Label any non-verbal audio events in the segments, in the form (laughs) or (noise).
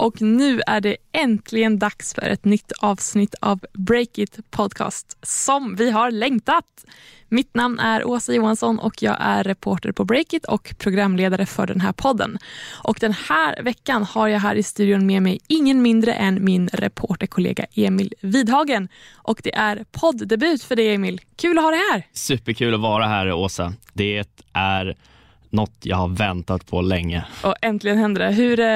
och nu är det äntligen dags för ett nytt avsnitt av Breakit Podcast som vi har längtat. Mitt namn är Åsa Johansson och jag är reporter på Breakit och programledare för den här podden. Och den här veckan har jag här i studion med mig ingen mindre än min reporterkollega Emil Vidhagen. Och det är podddebut för dig Emil. Kul att ha dig här. Superkul att vara här Åsa. Det är något jag har väntat på länge. Och äntligen händer det. Hur, eh,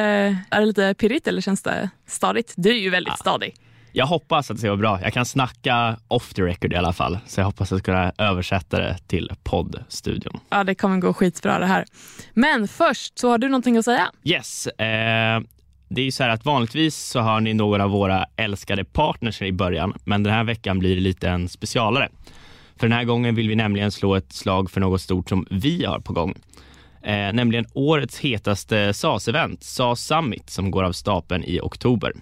är det lite pirrigt eller känns det stadigt? Du är ju väldigt ja. stadig. Jag hoppas att det ska vara bra. Jag kan snacka off the record i alla fall, så jag hoppas att kunna översätta det till poddstudion. Ja, det kommer gå skitbra det här. Men först, så har du någonting att säga? Yes. Eh, det är ju så här att vanligtvis så har ni några av våra älskade partners i början, men den här veckan blir det lite en specialare. För den här gången vill vi nämligen slå ett slag för något stort som vi har på gång. Eh, nämligen årets hetaste SAS-event, SAS Summit, som går av stapeln i oktober.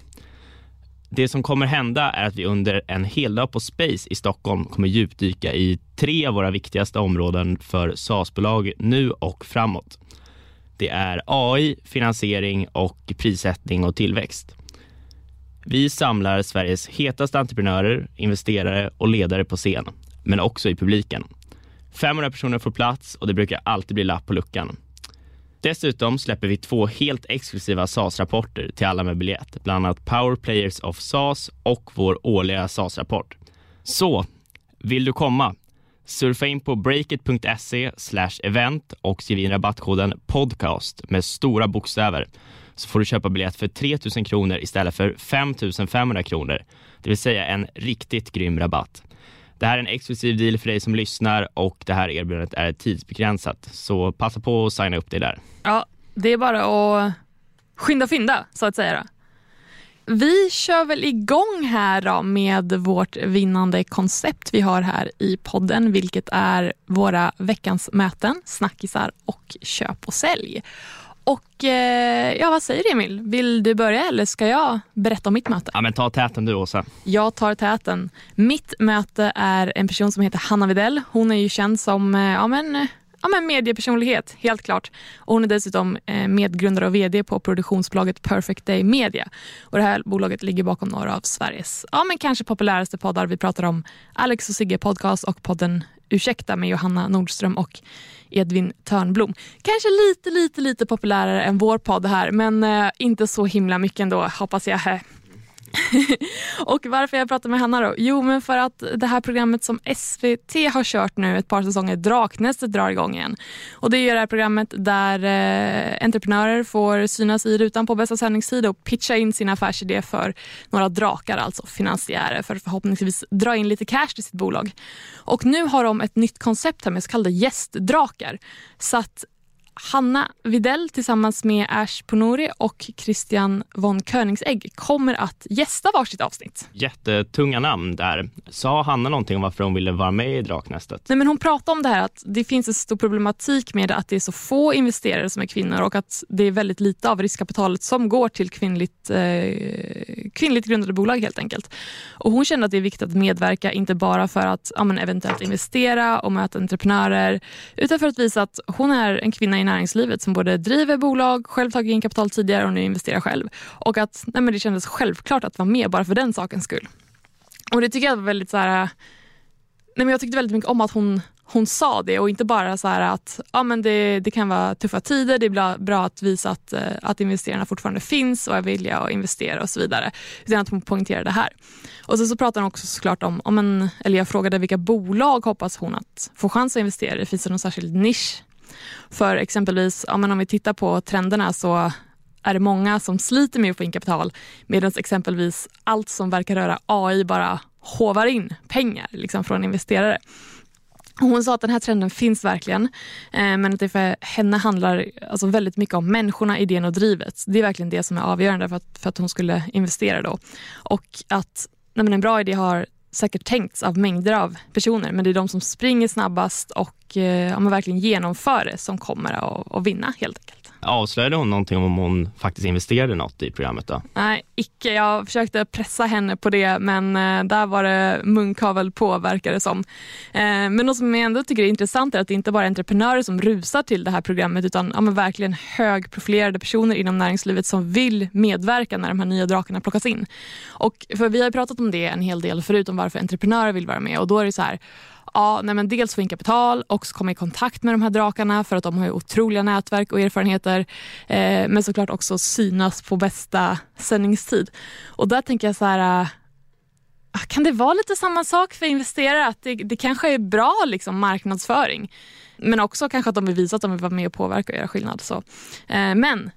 Det som kommer hända är att vi under en heldag på Space i Stockholm kommer djupdyka i tre av våra viktigaste områden för SAS-bolag nu och framåt. Det är AI, finansiering och prissättning och tillväxt. Vi samlar Sveriges hetaste entreprenörer, investerare och ledare på scen, men också i publiken. 500 personer får plats och det brukar alltid bli lapp på luckan. Dessutom släpper vi två helt exklusiva SAS-rapporter till alla med biljett, bland annat Power Players of SAS och vår årliga SAS-rapport. Så, vill du komma? Surfa in på breakit.se event och skriv in rabattkoden podcast med stora bokstäver så får du köpa biljett för 3 000 kronor istället för 5 500 kronor, det vill säga en riktigt grym rabatt. Det här är en exklusiv deal för dig som lyssnar och det här erbjudandet är tidsbegränsat. Så passa på att signa upp dig där. Ja, det är bara att skynda fynda så att säga. Vi kör väl igång här då med vårt vinnande koncept vi har här i podden, vilket är våra veckans möten, snackisar och köp och sälj. Och eh, ja, vad säger du Emil? Vill du börja eller ska jag berätta om mitt möte? Ja, men ta täten du Åsa. Jag tar täten. Mitt möte är en person som heter Hanna Videll. Hon är ju känd som eh, ja, men, ja, men mediepersonlighet, helt klart. Och hon är dessutom eh, medgrundare och vd på produktionsbolaget Perfect Day Media. Och det här bolaget ligger bakom några av Sveriges ja, men kanske populäraste poddar. Vi pratar om Alex och Sigge podcast och podden Ursäkta med Johanna Nordström och Edvin Törnblom. Kanske lite, lite, lite populärare än vår podd här, men eh, inte så himla mycket ändå, hoppas jag och varför jag pratar med Hanna då? Jo, men för att det här programmet som SVT har kört nu ett par säsonger, Draknästet, drar igång igen. Och det är det här programmet där eh, entreprenörer får synas i rutan på bästa sändningstid och pitcha in sin affärsidé för några drakar, alltså finansiärer, för att förhoppningsvis dra in lite cash till sitt bolag. Och nu har de ett nytt koncept här med så kallade gästdrakar. Så att Hanna Videll tillsammans med Ash Ponori och Christian von Königsegg kommer att gästa varsitt avsnitt. Jättetunga namn där. Sa Hanna någonting om varför hon ville vara med i Draknästet? Nej, men hon pratade om det här att det finns en stor problematik med att det är så få investerare som är kvinnor och att det är väldigt lite av riskkapitalet som går till kvinnligt, eh, kvinnligt grundade bolag helt enkelt. Och hon kände att det är viktigt att medverka, inte bara för att ja, eventuellt investera och möta entreprenörer, utan för att visa att hon är en kvinna i näringslivet som både driver bolag, själv tagit in kapital tidigare och nu investerar själv. Och att nej men det kändes självklart att vara med bara för den sakens skull. Och det tycker jag var väldigt så här, nej men jag tyckte väldigt mycket om att hon, hon sa det och inte bara så att ja, men det, det kan vara tuffa tider, det är bra, att visa att, eh, att investerarna fortfarande finns och är villiga att investera och så vidare. Utan att hon poängterade det här. Och sen så pratade hon också såklart om, om en, eller jag frågade vilka bolag hoppas hon att få chans att investera i. Finns det någon särskild nisch för exempelvis, ja, men om vi tittar på trenderna så är det många som sliter med att få in kapital medan exempelvis allt som verkar röra AI bara hovar in pengar liksom, från investerare. Hon sa att den här trenden finns verkligen, eh, men att det för henne handlar alltså väldigt mycket om människorna, idén och drivet. Det är verkligen det som är avgörande för att, för att hon skulle investera då. Och att nej, en bra idé har säkert tänkts av mängder av personer men det är de som springer snabbast och eh, ja, verkligen genomför det som kommer att, att vinna helt enkelt. Avslöjade hon någonting om hon faktiskt investerade något i programmet då? Nej, icke. Jag försökte pressa henne på det men eh, där var det munkavel på verkar det som. Eh, men något som jag ändå tycker är intressant är att det inte bara är entreprenörer som rusar till det här programmet utan ja, men verkligen högprofilerade personer inom näringslivet som vill medverka när de här nya drakarna plockas in. Och för vi har pratat om det en hel del förut om varför entreprenörer vill vara med och då är det så här Ja, nej men dels få in kapital och komma i kontakt med de här drakarna för att de har ju otroliga nätverk och erfarenheter. Eh, men såklart också synas på bästa sändningstid. Och där tänker jag så här, äh, kan det vara lite samma sak för investerare? Att det, det kanske är bra liksom, marknadsföring. Men också kanske att de vill visa att de vill vara med och påverka och göra skillnad. Så. Eh, men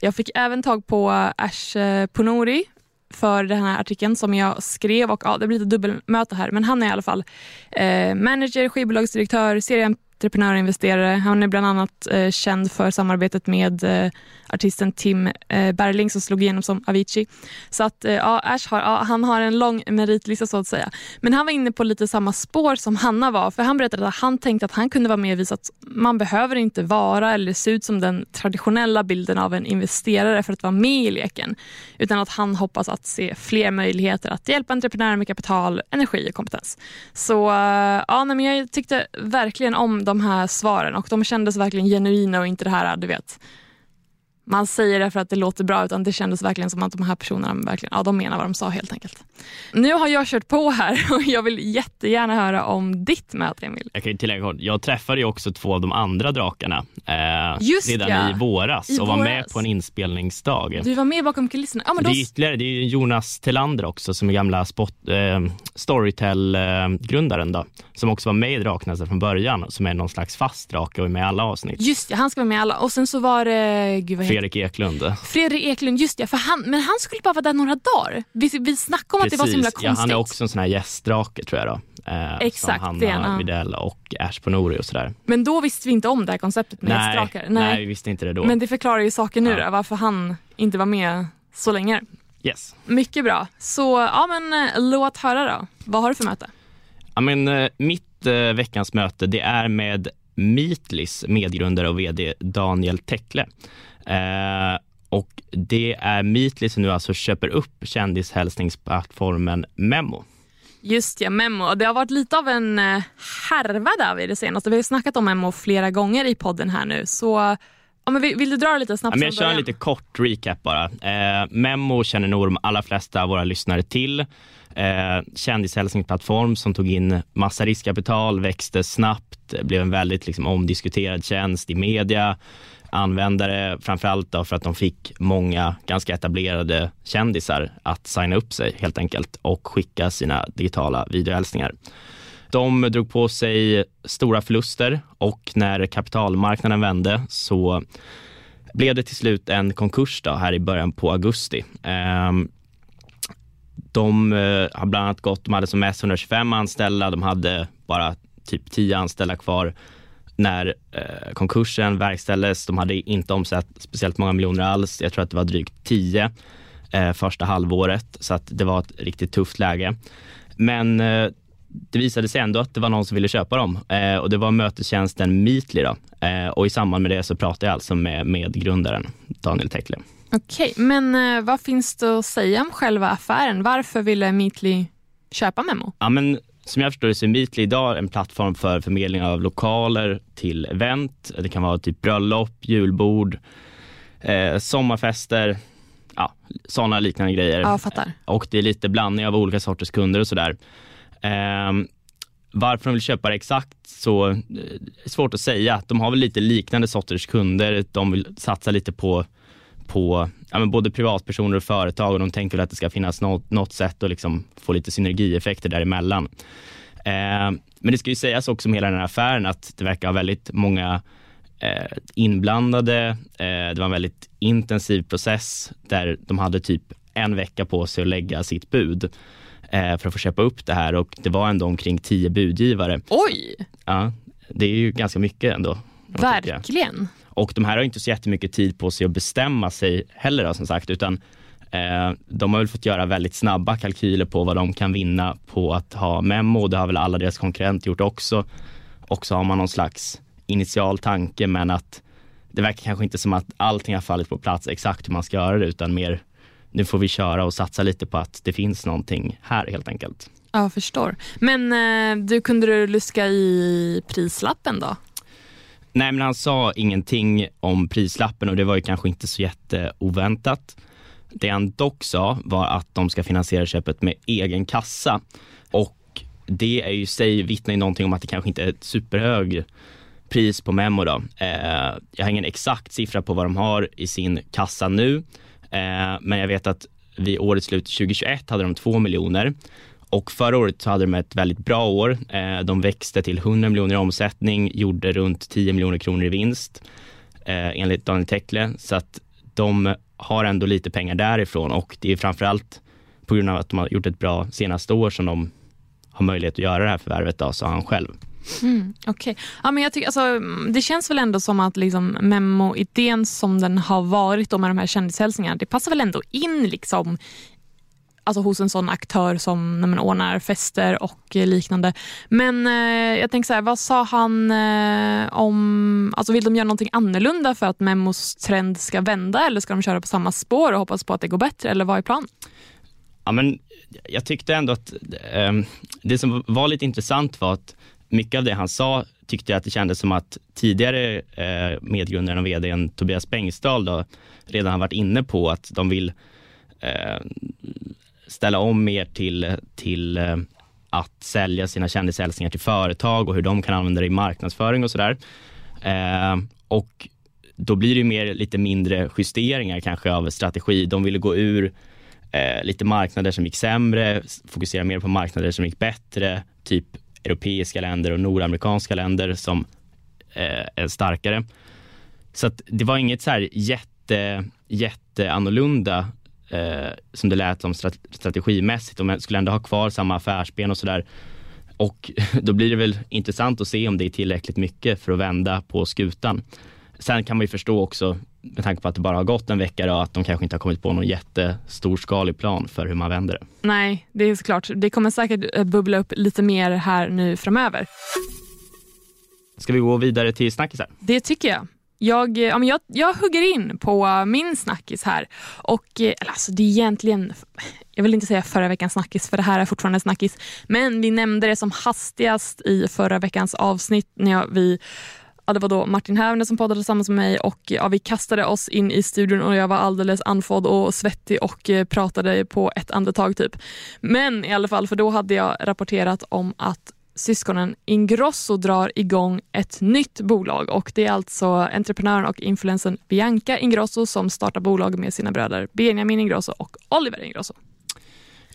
jag fick även tag på Ash eh, Ponori för den här artikeln som jag skrev och ja, det blir lite dubbelmöte här men han är i alla fall eh, manager, skivbolagsdirektör, serien entreprenör och investerare. Han är bland annat eh, känd för samarbetet med eh, artisten Tim eh, Berling som slog igenom som Avicii. Så att eh, ja, Ash har, ja, han har en lång meritlista så att säga. Men han var inne på lite samma spår som Hanna var. För Han berättade att han tänkte att han kunde vara med och visa att man behöver inte vara eller se ut som den traditionella bilden av en investerare för att vara med i leken. Utan att han hoppas att se fler möjligheter att hjälpa entreprenörer med kapital, energi och kompetens. Så eh, ja, nej, men jag tyckte verkligen om de de här svaren och de kändes verkligen genuina och inte det här, du vet, man säger det för att det låter bra utan det kändes verkligen som att de här personerna verkligen, ja, de menar vad de sa helt enkelt. Nu har jag kört på här (laughs) och jag vill jättegärna höra om ditt möte Emil. Jag kan ju tillägga jag träffade ju också två av de andra drakarna eh, Just redan ja. i våras I och var våras. med på en inspelningsdag. Du var med bakom kulisserna. Ja, men det då... är ytterligare, det är Jonas Telander också som är gamla spot, eh, Storytel-grundaren då, som också var med i Draknästet från början, som är någon slags fast drake och är med i alla avsnitt. Just ja, han ska vara med i alla. Och sen så var det... Gud, vad Fredrik Eklund. Fredrik Eklund, just ja, för han, men han skulle bara vara där några dagar. Vi, vi snackade om att det var så himla konstigt. ja, han är också en sån här gästdrake tror jag då. Eh, Exakt, som Hanna ja. Widell och Ash Ponori och sådär. Men då visste vi inte om det här konceptet med Nej, hästdrakar. nej, vi visste inte det då. Men det förklarar ju saken nu Ja. då, varför han inte var med så länge. Yes. Mycket bra. Så ja, men eh, låt höra då. Vad har du för möte? Ja, men, eh, mitt eh, veckans möte det är med Meetlis medgrundare och vd Daniel Tekle. Eh, och det är Meetly som nu alltså köper upp kändishälsningsplattformen Memo. Just ja, Memo. Det har varit lite av en eh, härva där vid det senaste. Vi har ju snackat om Memo flera gånger i podden här nu. Så ja, men vill, vill du dra det lite snabbt Ja, men jag kör en lite kort recap bara. Eh, Memo känner nog de allra flesta av våra lyssnare till. Eh, kändishälsningsplattform som tog in massa riskkapital, växte snabbt, blev en väldigt liksom, omdiskuterad tjänst i media. Användare framförallt då för att de fick många ganska etablerade kändisar att signa upp sig helt enkelt och skicka sina digitala videohälsningar. De drog på sig stora förluster och när kapitalmarknaden vände så blev det till slut en konkurs då, här i början på augusti. Ehm, de eh, har bland annat gått, de hade som mest 125 anställda, de hade bara typ 10 anställda kvar när eh, konkursen verkställdes. De hade inte omsatt speciellt många miljoner alls. Jag tror att det var drygt 10 eh, första halvåret, så att det var ett riktigt tufft läge. Men eh, det visade sig ändå att det var någon som ville köpa dem eh, och det var mötestjänsten Meetly. Då. Eh, och i samband med det så pratade jag alltså med, med grundaren Daniel Tekle. Okej, men eh, vad finns det att säga om själva affären? Varför ville Meetly köpa Memo? Ja, men som jag förstår det så är Meetly idag en plattform för förmedling av lokaler till event. Det kan vara typ bröllop, julbord, eh, sommarfester, ja, sådana liknande grejer. Ja, fattar. Och det är lite blandning av olika sorters kunder och sådär. Ehm, varför de vill köpa det exakt så eh, är svårt att säga. De har väl lite liknande sorters kunder. De vill satsa lite på, på ja, men både privatpersoner och företag och de tänker att det ska finnas något, något sätt att liksom få lite synergieffekter däremellan. Ehm, men det ska ju sägas också om hela den här affären att det verkar ha väldigt många eh, inblandade. Eh, det var en väldigt intensiv process där de hade typ en vecka på sig att lägga sitt bud eh, för att få köpa upp det här och det var ändå omkring tio budgivare. Oj, Ja, det är ju ganska mycket ändå. Verkligen. Och de här har inte så jättemycket tid på sig att bestämma sig heller då, som sagt, utan eh, de har väl fått göra väldigt snabba kalkyler på vad de kan vinna på att ha Memo. Det har väl alla deras konkurrenter gjort också. Och så har man någon slags initial tanke, men att det verkar kanske inte som att allting har fallit på plats exakt hur man ska göra det utan mer nu får vi köra och satsa lite på att det finns någonting här helt enkelt. Ja, jag förstår. Men eh, du, kunde du luska i prislappen då? Nej, men han sa ingenting om prislappen och det var ju kanske inte så jätteoväntat. Det han dock sa var att de ska finansiera köpet med egen kassa och det är ju sig vittnar ju någonting om att det kanske inte är ett superhög pris på Memo då. Eh, jag har ingen exakt siffra på vad de har i sin kassa nu, eh, men jag vet att vid årets slut 2021 hade de 2 miljoner och förra året så hade de ett väldigt bra år. Eh, de växte till 100 miljoner i omsättning, gjorde runt 10 miljoner kronor i vinst eh, enligt Daniel Tekle. Så att de har ändå lite pengar därifrån och det är framförallt på grund av att de har gjort ett bra senaste år som de har möjlighet att göra det här förvärvet, då, sa han själv. Mm, okay. ja, men jag tycker, alltså, mm, det känns väl ändå som att liksom, memo-idén som den har varit då med de här kändishälsningarna, det passar väl ändå in liksom, alltså hos en sån aktör som när man ordnar fester och liknande. Men eh, jag tänker så här, vad sa han eh, om, alltså vill de göra någonting annorlunda för att Memos trend ska vända eller ska de köra på samma spår och hoppas på att det går bättre eller vad är planen? Ja, men jag tyckte ändå att eh, det som var lite intressant var att mycket av det han sa tyckte jag att det kändes som att tidigare eh, medgrundaren och vdn Tobias Bengtsdal då, redan har varit inne på att de vill eh, ställa om mer till, till eh, att sälja sina kändishälsningar till företag och hur de kan använda det i marknadsföring och sådär. Eh, och då blir det mer lite mindre justeringar kanske av strategi. De ville gå ur eh, lite marknader som gick sämre, fokusera mer på marknader som gick bättre, typ europeiska länder och nordamerikanska länder som eh, är starkare. Så att det var inget så här jätte, jätte annorlunda eh, som det lät som strategimässigt. De skulle ändå ha kvar samma affärsben och sådär. Och (laughs) då blir det väl intressant att se om det är tillräckligt mycket för att vända på skutan. Sen kan man ju förstå också, med tanke på att det bara har gått en vecka, då, att de kanske inte har kommit på någon jättestorskalig plan för hur man vänder det. Nej, det är såklart. Det kommer säkert eh, bubbla upp lite mer här nu framöver. Ska vi gå vidare till snackisar? Det tycker jag. Jag, ja, men jag, jag hugger in på min snackis här. Och, eh, eller alltså, det är egentligen, jag vill inte säga förra veckans snackis för det här är fortfarande snackis. Men vi nämnde det som hastigast i förra veckans avsnitt när vi Ja, det var då Martin Hävner som poddade tillsammans med mig och ja, vi kastade oss in i studion och jag var alldeles andfådd och svettig och eh, pratade på ett andetag typ. Men i alla fall, för då hade jag rapporterat om att syskonen Ingrosso drar igång ett nytt bolag och det är alltså entreprenören och influensen Bianca Ingrosso som startar bolag med sina bröder Benjamin Ingrosso och Oliver Ingrosso.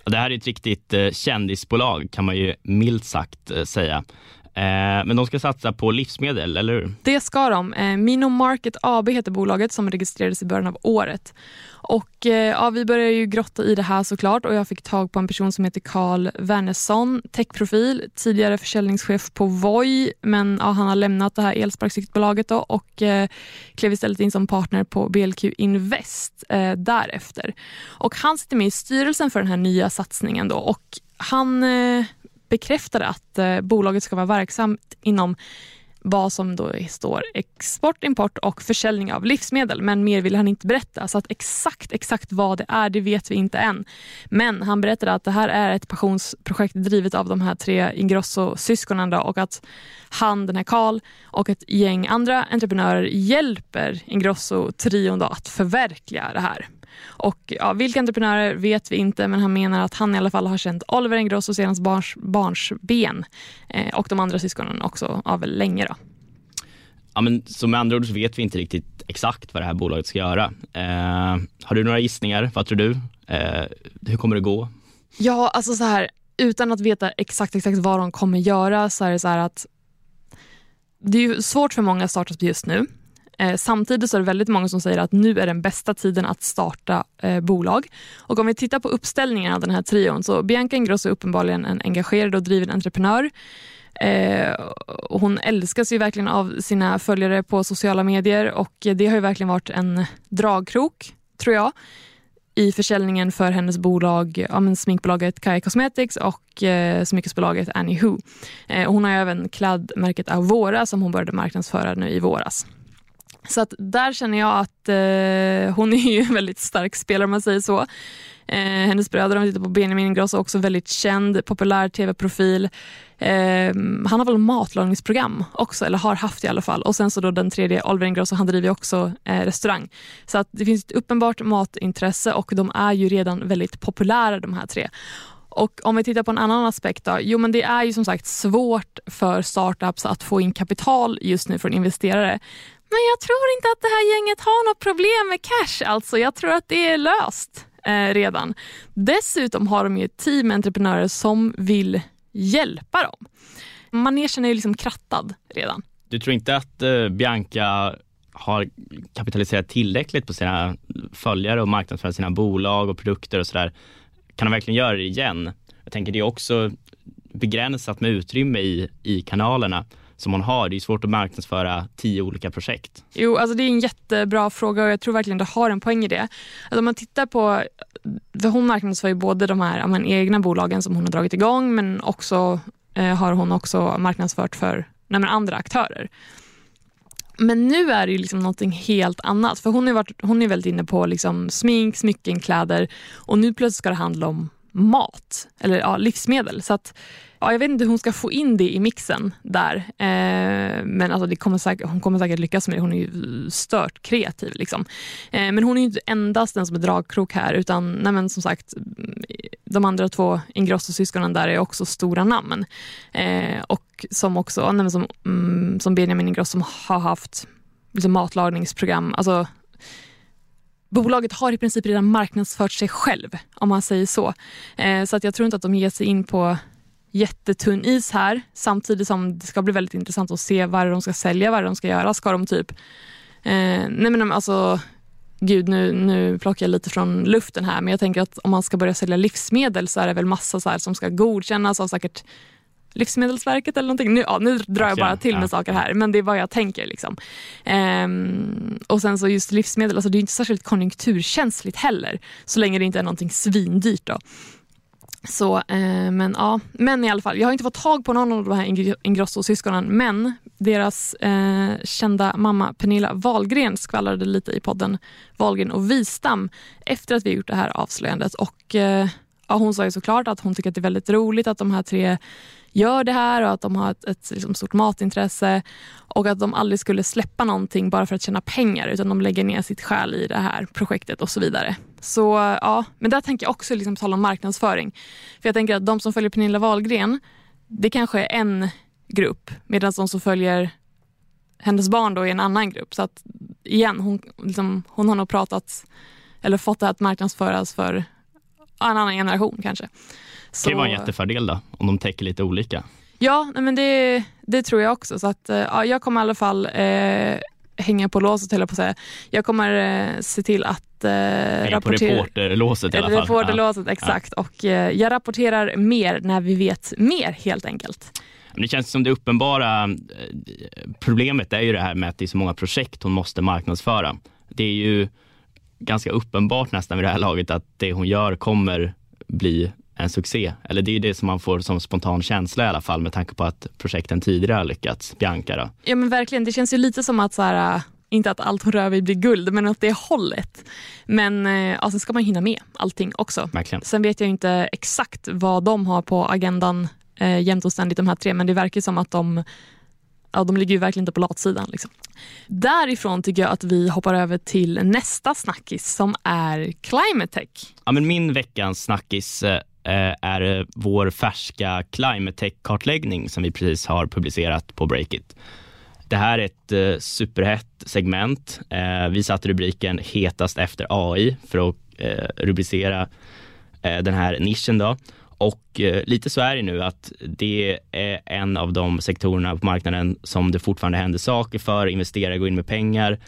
Det här är ett riktigt eh, kändisbolag kan man ju milt sagt eh, säga. Eh, men de ska satsa på livsmedel, eller hur? Det ska de. Eh, Mino Market AB heter bolaget som registrerades i början av året. Och eh, ja, Vi började ju grotta i det här såklart och jag fick tag på en person som heter Carl Wernersson, techprofil, tidigare försäljningschef på Voi men ja, han har lämnat det här elsparkcykelbolaget och eh, klev istället in som partner på BLQ Invest eh, därefter. Och han sitter med i styrelsen för den här nya satsningen då och han bekräftade att eh, bolaget ska vara verksamt inom vad som då står export, import och försäljning av livsmedel. Men mer vill han inte berätta. Så att exakt, exakt vad det är, det vet vi inte än. Men han berättade att det här är ett passionsprojekt drivet av de här tre Ingrosso-syskonen och att han, den här Karl och ett gäng andra entreprenörer hjälper Ingrosso-trion att förverkliga det här. Och ja, Vilka entreprenörer vet vi inte men han menar att han i alla fall har känt Oliver Ingrosso sedan hans barns, barns ben eh, och de andra syskonen också av länge. Då. Ja, men, så med andra ord så vet vi inte riktigt exakt vad det här bolaget ska göra. Eh, har du några gissningar? Vad tror du? Eh, hur kommer det gå? Ja, alltså så här, utan att veta exakt, exakt vad de kommer göra så är det så här att det är svårt för många startups just nu. Eh, samtidigt så är det väldigt många som säger att nu är den bästa tiden att starta eh, bolag. Och om vi tittar på uppställningen av den här trion så Bianca Ingrosso är uppenbarligen en engagerad och driven entreprenör. Eh, hon älskas ju verkligen av sina följare på sociala medier och det har ju verkligen varit en dragkrok, tror jag i försäljningen för hennes bolag, ja, men sminkbolaget Kaja Cosmetics och eh, smyckesbolaget Annie Who. Eh, hon har även klädmärket Avora som hon började marknadsföra nu i våras. Så att där känner jag att eh, hon är ju en väldigt stark spelare om man säger så. Eh, hennes bröder, om vi tittar på Benjamin Ingrosso, också väldigt känd, populär tv-profil. Eh, han har väl matlagningsprogram också, eller har haft i alla fall. Och sen så då den tredje, Oliver Ingrosso, han driver också eh, restaurang. Så att det finns ett uppenbart matintresse och de är ju redan väldigt populära de här tre. Och om vi tittar på en annan aspekt då, jo men det är ju som sagt svårt för startups att få in kapital just nu från investerare. Men jag tror inte att det här gänget har något problem med cash alltså. Jag tror att det är löst eh, redan. Dessutom har de ju ett team entreprenörer som vill hjälpa dem. Manegen är ju liksom krattad redan. Du tror inte att eh, Bianca har kapitaliserat tillräckligt på sina följare och marknadsför sina bolag och produkter och sådär? Kan de verkligen göra det igen? Jag tänker det är också begränsat med utrymme i, i kanalerna som hon har. Det är svårt att marknadsföra tio olika projekt. Jo, alltså det är en jättebra fråga och jag tror verkligen du har en poäng i det. Alltså om man tittar på, för hon marknadsför ju både de här men, egna bolagen som hon har dragit igång men också eh, har hon också marknadsfört för nej, men, andra aktörer. Men nu är det ju liksom någonting helt annat. För Hon, är, varit, hon är väldigt inne på liksom smink, smycken, kläder och nu plötsligt ska det handla om mat eller ja, livsmedel. Så att ja, jag vet inte hur hon ska få in det i mixen där. Eh, men alltså det kommer säkert, hon kommer säkert lyckas med det. Hon är ju stört kreativ. Liksom. Eh, men hon är inte endast den som är dragkrok här utan nej, men som sagt de andra två Ingrosso-syskonen där är också stora namn. Eh, och som också, nej, som, mm, som Benjamin Ingrosso som har haft liksom, matlagningsprogram. Alltså, bolaget har i princip redan marknadsfört sig själv, om man säger så. Eh, så att jag tror inte att de ger sig in på jättetunn is här samtidigt som det ska bli väldigt intressant att se vad de ska sälja, vad de ska göra. Ska de typ... Eh, nej men alltså, gud nu, nu plockar jag lite från luften här men jag tänker att om man ska börja sälja livsmedel så är det väl massa så som ska godkännas av säkert Livsmedelsverket eller någonting. Nu, ja, nu drar jag bara till med ja. saker här men det är vad jag tänker. Liksom. Ehm, och sen så just livsmedel, alltså det är inte särskilt konjunkturkänsligt heller så länge det inte är någonting svindyrt. Då. Så, eh, men ja, men i alla fall. Jag har inte fått tag på någon av de här Ingrosso-syskonen men deras eh, kända mamma Pernilla Wahlgren skvallrade lite i podden Wahlgren och Wistam efter att vi gjort det här avslöjandet. Och, eh, ja, hon sa ju såklart att hon tycker att det är väldigt roligt att de här tre gör det här och att de har ett, ett liksom stort matintresse och att de aldrig skulle släppa någonting bara för att tjäna pengar utan de lägger ner sitt själ i det här projektet och så vidare. Så ja, men där tänker jag också liksom tala om marknadsföring. För jag tänker att de som följer Pernilla Wahlgren, det kanske är en grupp medan de som följer hennes barn då är en annan grupp. Så att igen, hon, liksom, hon har nog pratat eller fått det att marknadsföras för en annan generation kanske. Så... Det kan vara en jättefördel då, om de täcker lite olika. Ja, men det, det tror jag också. Så att, eh, ja, jag kommer i alla fall eh, hänga på låset, höll jag på att säga. Jag kommer eh, se till att eh, rapportera... på reporterlåset i alla fall. Reporterlåset, ja. exakt. Ja. Och eh, jag rapporterar mer när vi vet mer helt enkelt. Det känns som det uppenbara eh, problemet är ju det här med att det är så många projekt hon måste marknadsföra. Det är ju ganska uppenbart nästan vid det här laget att det hon gör kommer bli en succé. Eller det är det som man får som spontan känsla i alla fall med tanke på att projekten tidigare har lyckats. Bianca då? Ja men verkligen, det känns ju lite som att så här, äh, inte att allt hon rör vid blir guld, men åt det hållet. Men äh, alltså, ska man hinna med allting också. Verkligen. Sen vet jag inte exakt vad de har på agendan eh, jämt och ständigt de här tre, men det verkar som att de ja, de ligger ju verkligen inte på latsidan. Liksom. Därifrån tycker jag att vi hoppar över till nästa snackis som är Climate Tech. Ja, men min veckans snackis Eh, Eh, är vår färska Climate Tech-kartläggning som vi precis har publicerat på Breakit. Det här är ett eh, superhett segment. Eh, vi satte rubriken hetast efter AI för att rubricera den här nischen. Då. Och lite så är det nu att det är en av de sektorerna på marknaden som det fortfarande händer saker för. Investerare går in med pengar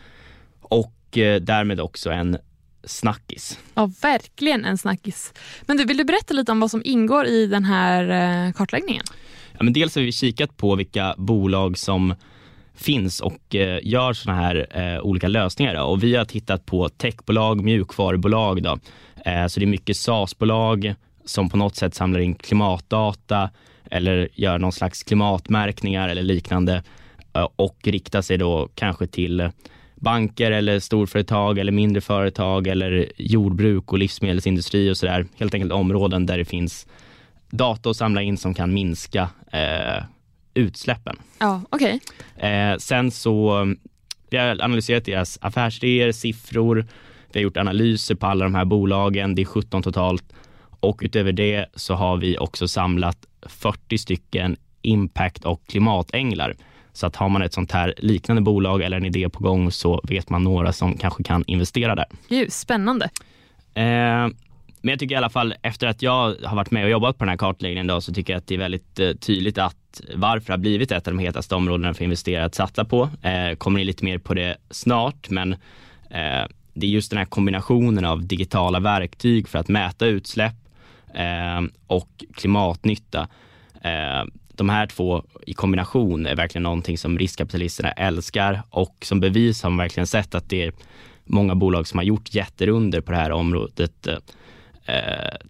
och därmed också en snackis. Ja, verkligen en snackis. Men du, vill du berätta lite om vad som ingår i den här eh, kartläggningen? Ja, men dels har vi kikat på vilka bolag som finns och eh, gör såna här eh, olika lösningar. Då. Och vi har tittat på techbolag, mjukvarubolag. Då. Eh, så det är mycket SaaS-bolag som på något sätt samlar in klimatdata eller gör någon slags klimatmärkningar eller liknande och riktar sig då kanske till banker eller storföretag eller mindre företag eller jordbruk och livsmedelsindustri och sådär. Helt enkelt områden där det finns data att samla in som kan minska eh, utsläppen. Ja, okej. Eh, sen så, vi har analyserat deras affärsidéer, siffror, vi har gjort analyser på alla de här bolagen, det är 17 totalt och utöver det så har vi också samlat 40 stycken impact och klimatänglar. Så att har man ett sånt här liknande bolag eller en idé på gång så vet man några som kanske kan investera där. Gud, spännande. Eh, men jag tycker i alla fall efter att jag har varit med och jobbat på den här kartläggningen då, så tycker jag att det är väldigt eh, tydligt att varför det har blivit ett av de hetaste områdena för investerare att satsa på. Eh, kommer in lite mer på det snart, men eh, det är just den här kombinationen av digitala verktyg för att mäta utsläpp eh, och klimatnytta. De här två i kombination är verkligen någonting som riskkapitalisterna älskar och som bevis har man verkligen sett att det är många bolag som har gjort jätterunder på det här området eh,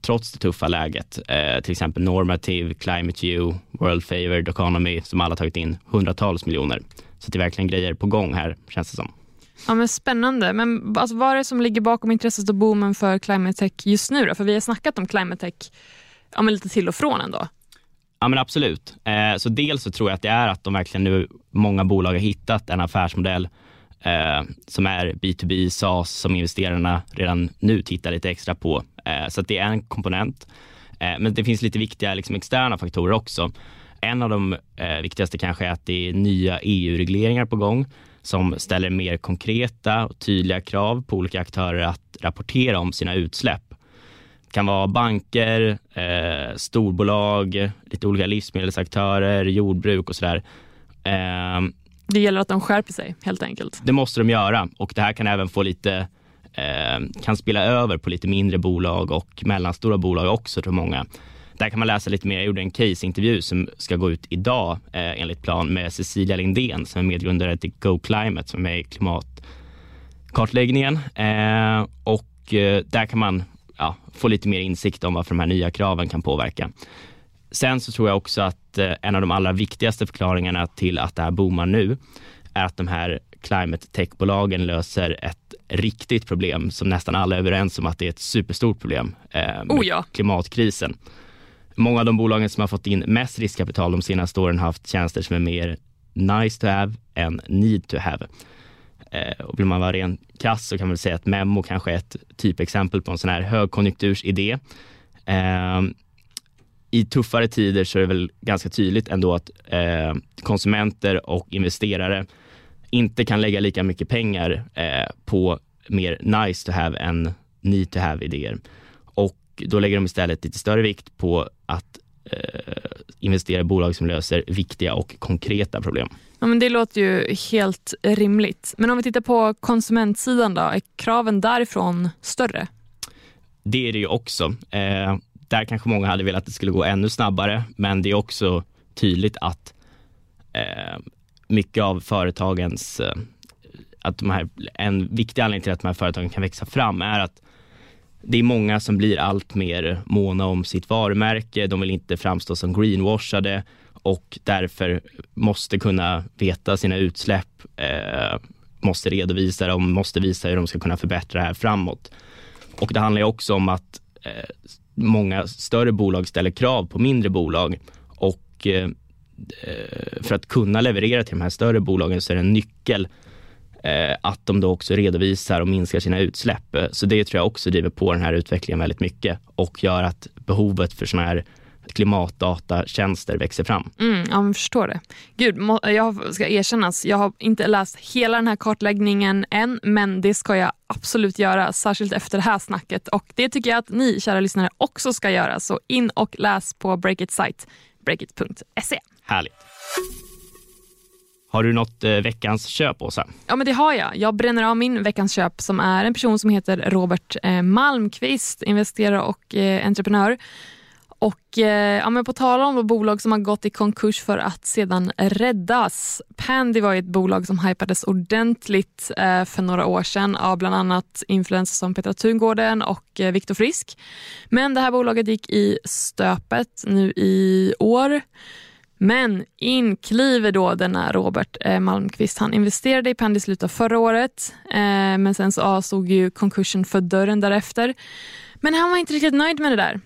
trots det tuffa läget. Eh, till exempel Normative, Climate U, World Favored Economy som alla tagit in hundratals miljoner. Så det är verkligen grejer på gång här känns det som. Ja, men spännande. Men alltså, vad är det som ligger bakom intresset och boomen för climate tech just nu? Då? För vi har snackat om climate tech ja, men lite till och från ändå. Ja men absolut. Eh, så dels så tror jag att det är att de verkligen nu, många bolag har hittat en affärsmodell eh, som är B2B, SaaS, som investerarna redan nu tittar lite extra på. Eh, så att det är en komponent. Eh, men det finns lite viktiga liksom, externa faktorer också. En av de eh, viktigaste kanske är att det är nya EU-regleringar på gång som ställer mer konkreta och tydliga krav på olika aktörer att rapportera om sina utsläpp. Kan vara banker, eh, storbolag, lite olika livsmedelsaktörer, jordbruk och sådär. Eh, det gäller att de skärper sig helt enkelt. Det måste de göra och det här kan även få lite eh, kan spela över på lite mindre bolag och mellanstora bolag också för många. Där kan man läsa lite mer. Jag gjorde en caseintervju som ska gå ut idag eh, enligt plan med Cecilia Lindén som är medgrundare till Go Climate som är med i klimatkartläggningen. Eh, och eh, där kan man ja, få lite mer insikt om varför de här nya kraven kan påverka. Sen så tror jag också att eh, en av de allra viktigaste förklaringarna till att det här boomar nu är att de här climate tech-bolagen löser ett riktigt problem som nästan alla är överens om att det är ett superstort problem. Eh, oh ja. Klimatkrisen. Många av de bolagen som har fått in mest riskkapital de senaste åren har haft tjänster som är mer nice to have än need to have. Vill man vara ren kass så kan man säga att Memo kanske är ett typexempel på en sån här högkonjunktursidé. Eh, I tuffare tider så är det väl ganska tydligt ändå att eh, konsumenter och investerare inte kan lägga lika mycket pengar eh, på mer nice to have än need to have idéer. Och då lägger de istället lite större vikt på att eh, investera i bolag som löser viktiga och konkreta problem. Ja, men det låter ju helt rimligt. Men om vi tittar på konsumentsidan då, är kraven därifrån större? Det är det ju också. Eh, där kanske många hade velat att det skulle gå ännu snabbare, men det är också tydligt att eh, mycket av företagens, eh, att de här, en viktig anledning till att de här företagen kan växa fram är att det är många som blir allt mer måna om sitt varumärke. De vill inte framstå som greenwashade och därför måste kunna veta sina utsläpp, eh, måste redovisa dem, måste visa hur de ska kunna förbättra det här framåt. Och det handlar också om att eh, många större bolag ställer krav på mindre bolag och eh, eh, för att kunna leverera till de här större bolagen så är det en nyckel eh, att de då också redovisar och minskar sina utsläpp. Så det tror jag också driver på den här utvecklingen väldigt mycket och gör att behovet för sådana här klimatdatatjänster växer fram. Mm, ja, jag förstår det. Gud, jag ska erkännas, jag har inte läst hela den här kartläggningen än, men det ska jag absolut göra, särskilt efter det här snacket. Och det tycker jag att ni, kära lyssnare, också ska göra. Så in och läs på Breakit sajt, breakit.se. Härligt. Har du något eh, veckans köp, Åsa? Ja, men det har jag. Jag bränner av min veckans köp som är en person som heter Robert eh, Malmqvist, investerare och eh, entreprenör. Och eh, ja, men På tal om bolag som har gått i konkurs för att sedan räddas. Pandy var ett bolag som hypades ordentligt eh, för några år sedan av bland annat influencers som Petra Tungården och eh, Viktor Frisk. Men det här bolaget gick i stöpet nu i år. Men in kliver då denna Robert eh, Malmqvist. Han investerade i Pandy i slutet av förra året, eh, men sen så stod ju konkursen för dörren därefter. Men han var inte riktigt nöjd med det där.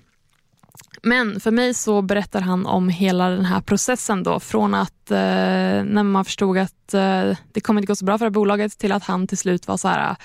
Men för mig så berättar han om hela den här processen då från att eh, när man förstod att eh, det kommer inte gå så bra för det här bolaget till att han till slut var så här, eh,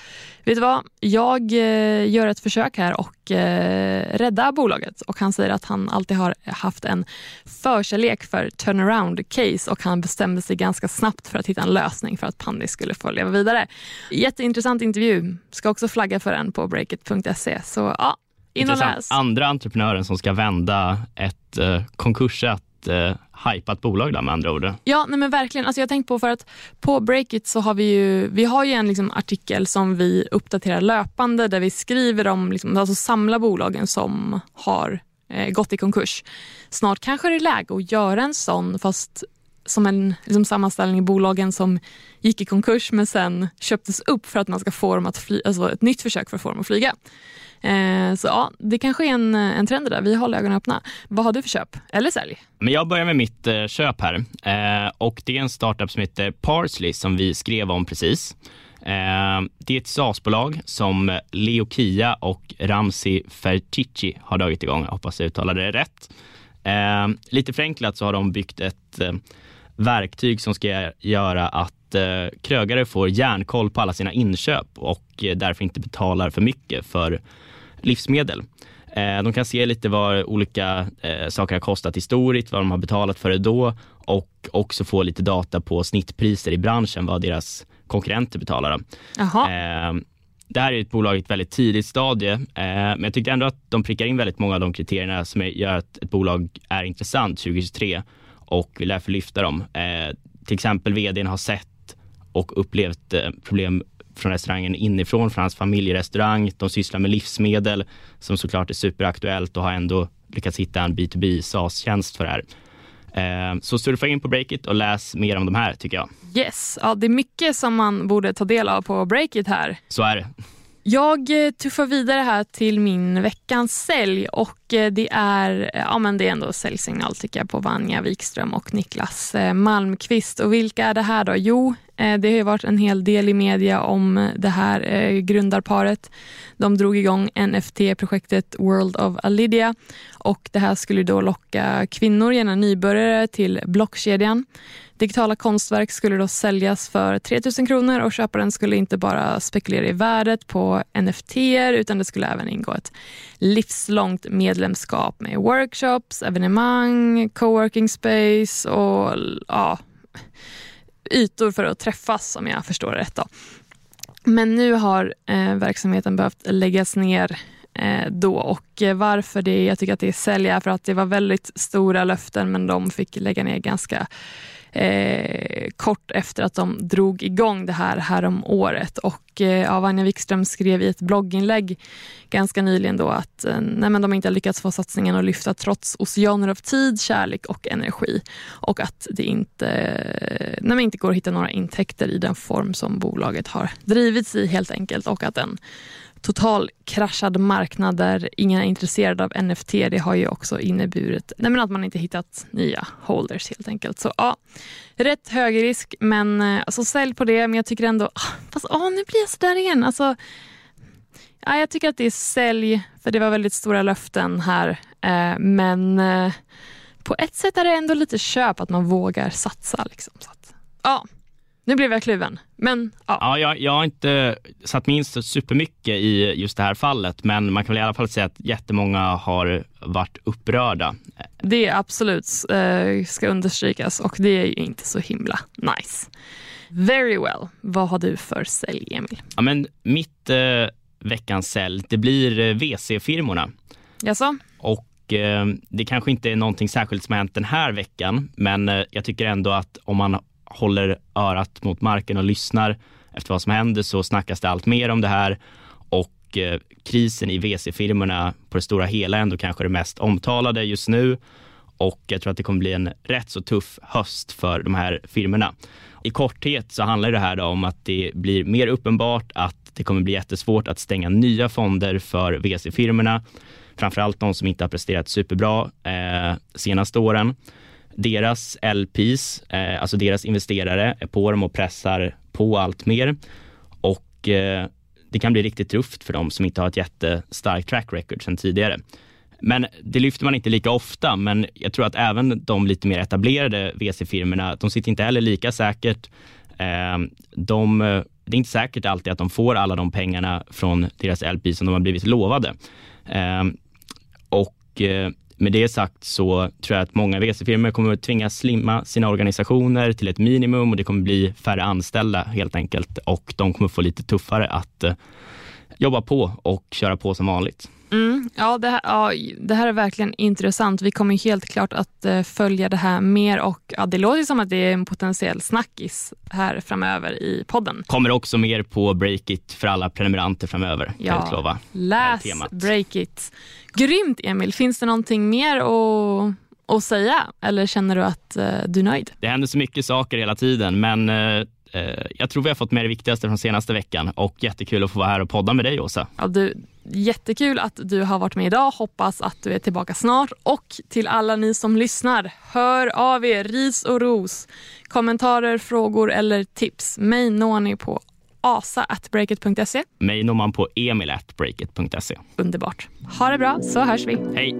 vet du vad, jag eh, gör ett försök här och eh, rädda bolaget. Och han säger att han alltid har haft en förkärlek för turnaround case och han bestämde sig ganska snabbt för att hitta en lösning för att Pandy skulle få leva vidare. Jätteintressant intervju, ska också flagga för den på breakit.se så ja, in och läs. Andra entreprenören som ska vända ett eh, konkursat eh, hypat bolag där med andra ord. Ja, nej men verkligen. Alltså jag har tänkt på för att på Breakit så har vi ju, vi har ju en liksom artikel som vi uppdaterar löpande där vi skriver om, liksom, alltså samla bolagen som har eh, gått i konkurs. Snart kanske det är läge att göra en sån fast som en liksom, sammanställning i bolagen som gick i konkurs men sen köptes upp för att man ska få dem att fly, alltså ett nytt försök för att få dem att flyga. Eh, så ja, det kanske är en, en trend där. Vi håller ögonen öppna. Vad har du för köp eller sälj? Men jag börjar med mitt eh, köp här eh, och det är en startup som heter Parsley som vi skrev om precis. Eh, det är ett SaaS-bolag som Leo Kia och Ramsi Fertici har dragit igång. Jag hoppas jag uttalade det rätt. Eh, lite förenklat så har de byggt ett eh, verktyg som ska göra att krögare får järnkoll på alla sina inköp och därför inte betalar för mycket för livsmedel. Eh, de kan se lite vad olika eh, saker har kostat historiskt, vad de har betalat för det då och också få lite data på snittpriser i branschen, vad deras konkurrenter betalar. Eh, det här är ett bolag i ett väldigt tidigt stadie, men jag tyckte ändå att de prickar in väldigt många av de kriterierna som gör att ett bolag är intressant 2023 och vill därför lyfta dem. till exempel vdn har sett och upplevt problem från restaurangen inifrån, från hans familjerestaurang. De sysslar med livsmedel som såklart är superaktuellt och har ändå lyckats hitta en B2B SaaS-tjänst för det här. Eh, så surfa in på Breakit och läs mer om de här tycker jag. Yes, ja, det är mycket som man borde ta del av på Breakit här. Så är det. Jag eh, tuffar vidare här till min veckans sälj och eh, det är, ja, men det är ändå säljsignal tycker jag på Vanja Wikström och Niklas eh, Malmqvist. Och vilka är det här då? Jo, Eh, det har varit en hel del i media om eh, det här eh, grundarparet. De drog igång NFT-projektet World of Alidia och det här skulle då locka kvinnor, gärna nybörjare, till blockkedjan. Digitala konstverk skulle då säljas för 3 000 kronor och köparen skulle inte bara spekulera i värdet på NFT utan det skulle även ingå ett livslångt medlemskap med workshops, evenemang, coworking space och ja, ytor för att träffas om jag förstår det rätt. Då. Men nu har eh, verksamheten behövt läggas ner eh, då och eh, varför det, jag tycker att det är sälja för att det var väldigt stora löften men de fick lägga ner ganska eh, kort efter att de drog igång det här härom året. Och eh, Vanja Wikström skrev i ett blogginlägg ganska nyligen då att eh, nej, men de inte har lyckats få satsningen att lyfta trots oceaner av tid, kärlek och energi. Och att det inte, eh, nej, men inte går att hitta några intäkter i den form som bolaget har drivits i helt enkelt och att den total kraschad markad där ingen är intresserad av NFT. Det har ju också inneburit nej att man inte hittat nya holders helt enkelt. Så ja, rätt hög risk, men eh, alltså, sälj på det. Men jag tycker ändå, ah, fast åh, nu blir jag sådär igen. Alltså, ja, jag tycker att det är sälj, för det var väldigt stora löften här. Eh, men eh, på ett sätt är det ändå lite köp att man vågar satsa. Liksom, så att, ja. Nu blev jag kluven. Men, ja. Ja, jag, jag har inte satt mig in så supermycket i just det här fallet, men man kan väl i alla fall säga att jättemånga har varit upprörda. Det är absolut eh, ska understrykas och det är ju inte så himla nice. Very well. Vad har du för sälj, Emil? Ja, men mitt eh, veckans sälj, det blir eh, VC-firmorna. Jaså? Och eh, det kanske inte är någonting särskilt som har hänt den här veckan, men eh, jag tycker ändå att om man håller örat mot marken och lyssnar efter vad som händer så snackas det allt mer om det här och eh, krisen i VC-firmorna på det stora hela är ändå kanske det mest omtalade just nu och jag tror att det kommer bli en rätt så tuff höst för de här firmorna. I korthet så handlar det här om att det blir mer uppenbart att det kommer bli jättesvårt att stänga nya fonder för VC-firmorna. Framförallt de som inte har presterat superbra eh, senaste åren deras LPs, eh, alltså deras investerare, är på dem och pressar på allt mer. Och eh, det kan bli riktigt tufft för dem som inte har ett jättestarkt track record sedan tidigare. Men det lyfter man inte lika ofta, men jag tror att även de lite mer etablerade VC-firmorna, de sitter inte heller lika säkert. Eh, de, det är inte säkert alltid att de får alla de pengarna från deras LP som de har blivit lovade. Ehm, och eh, med det sagt så tror jag att många VC-firmor kommer att tvingas slimma sina organisationer till ett minimum och det kommer bli färre anställda helt enkelt och de kommer få lite tuffare att eh, jobba på och köra på som vanligt. Mm, ja, det här, ja, det här är verkligen intressant. Vi kommer helt klart att uh, följa det här mer och ja, det låter som att det är en potentiell snackis här framöver i podden. Kommer också mer på Breakit för alla prenumeranter framöver. Ja, utlova, läs Breakit. Grymt Emil. Finns det någonting mer att att säga eller känner du att uh, du är nöjd? Det händer så mycket saker hela tiden men uh, jag tror vi har fått med det viktigaste från senaste veckan och jättekul att få vara här och podda med dig Åsa. Ja, du, Jättekul att du har varit med idag. Hoppas att du är tillbaka snart. Och till alla ni som lyssnar, hör av er. Ris och ros, kommentarer, frågor eller tips. Mig når ni på asa.breakit.se. Mig når man på emil.breakit.se. Underbart. Ha det bra, så hörs vi. Hej.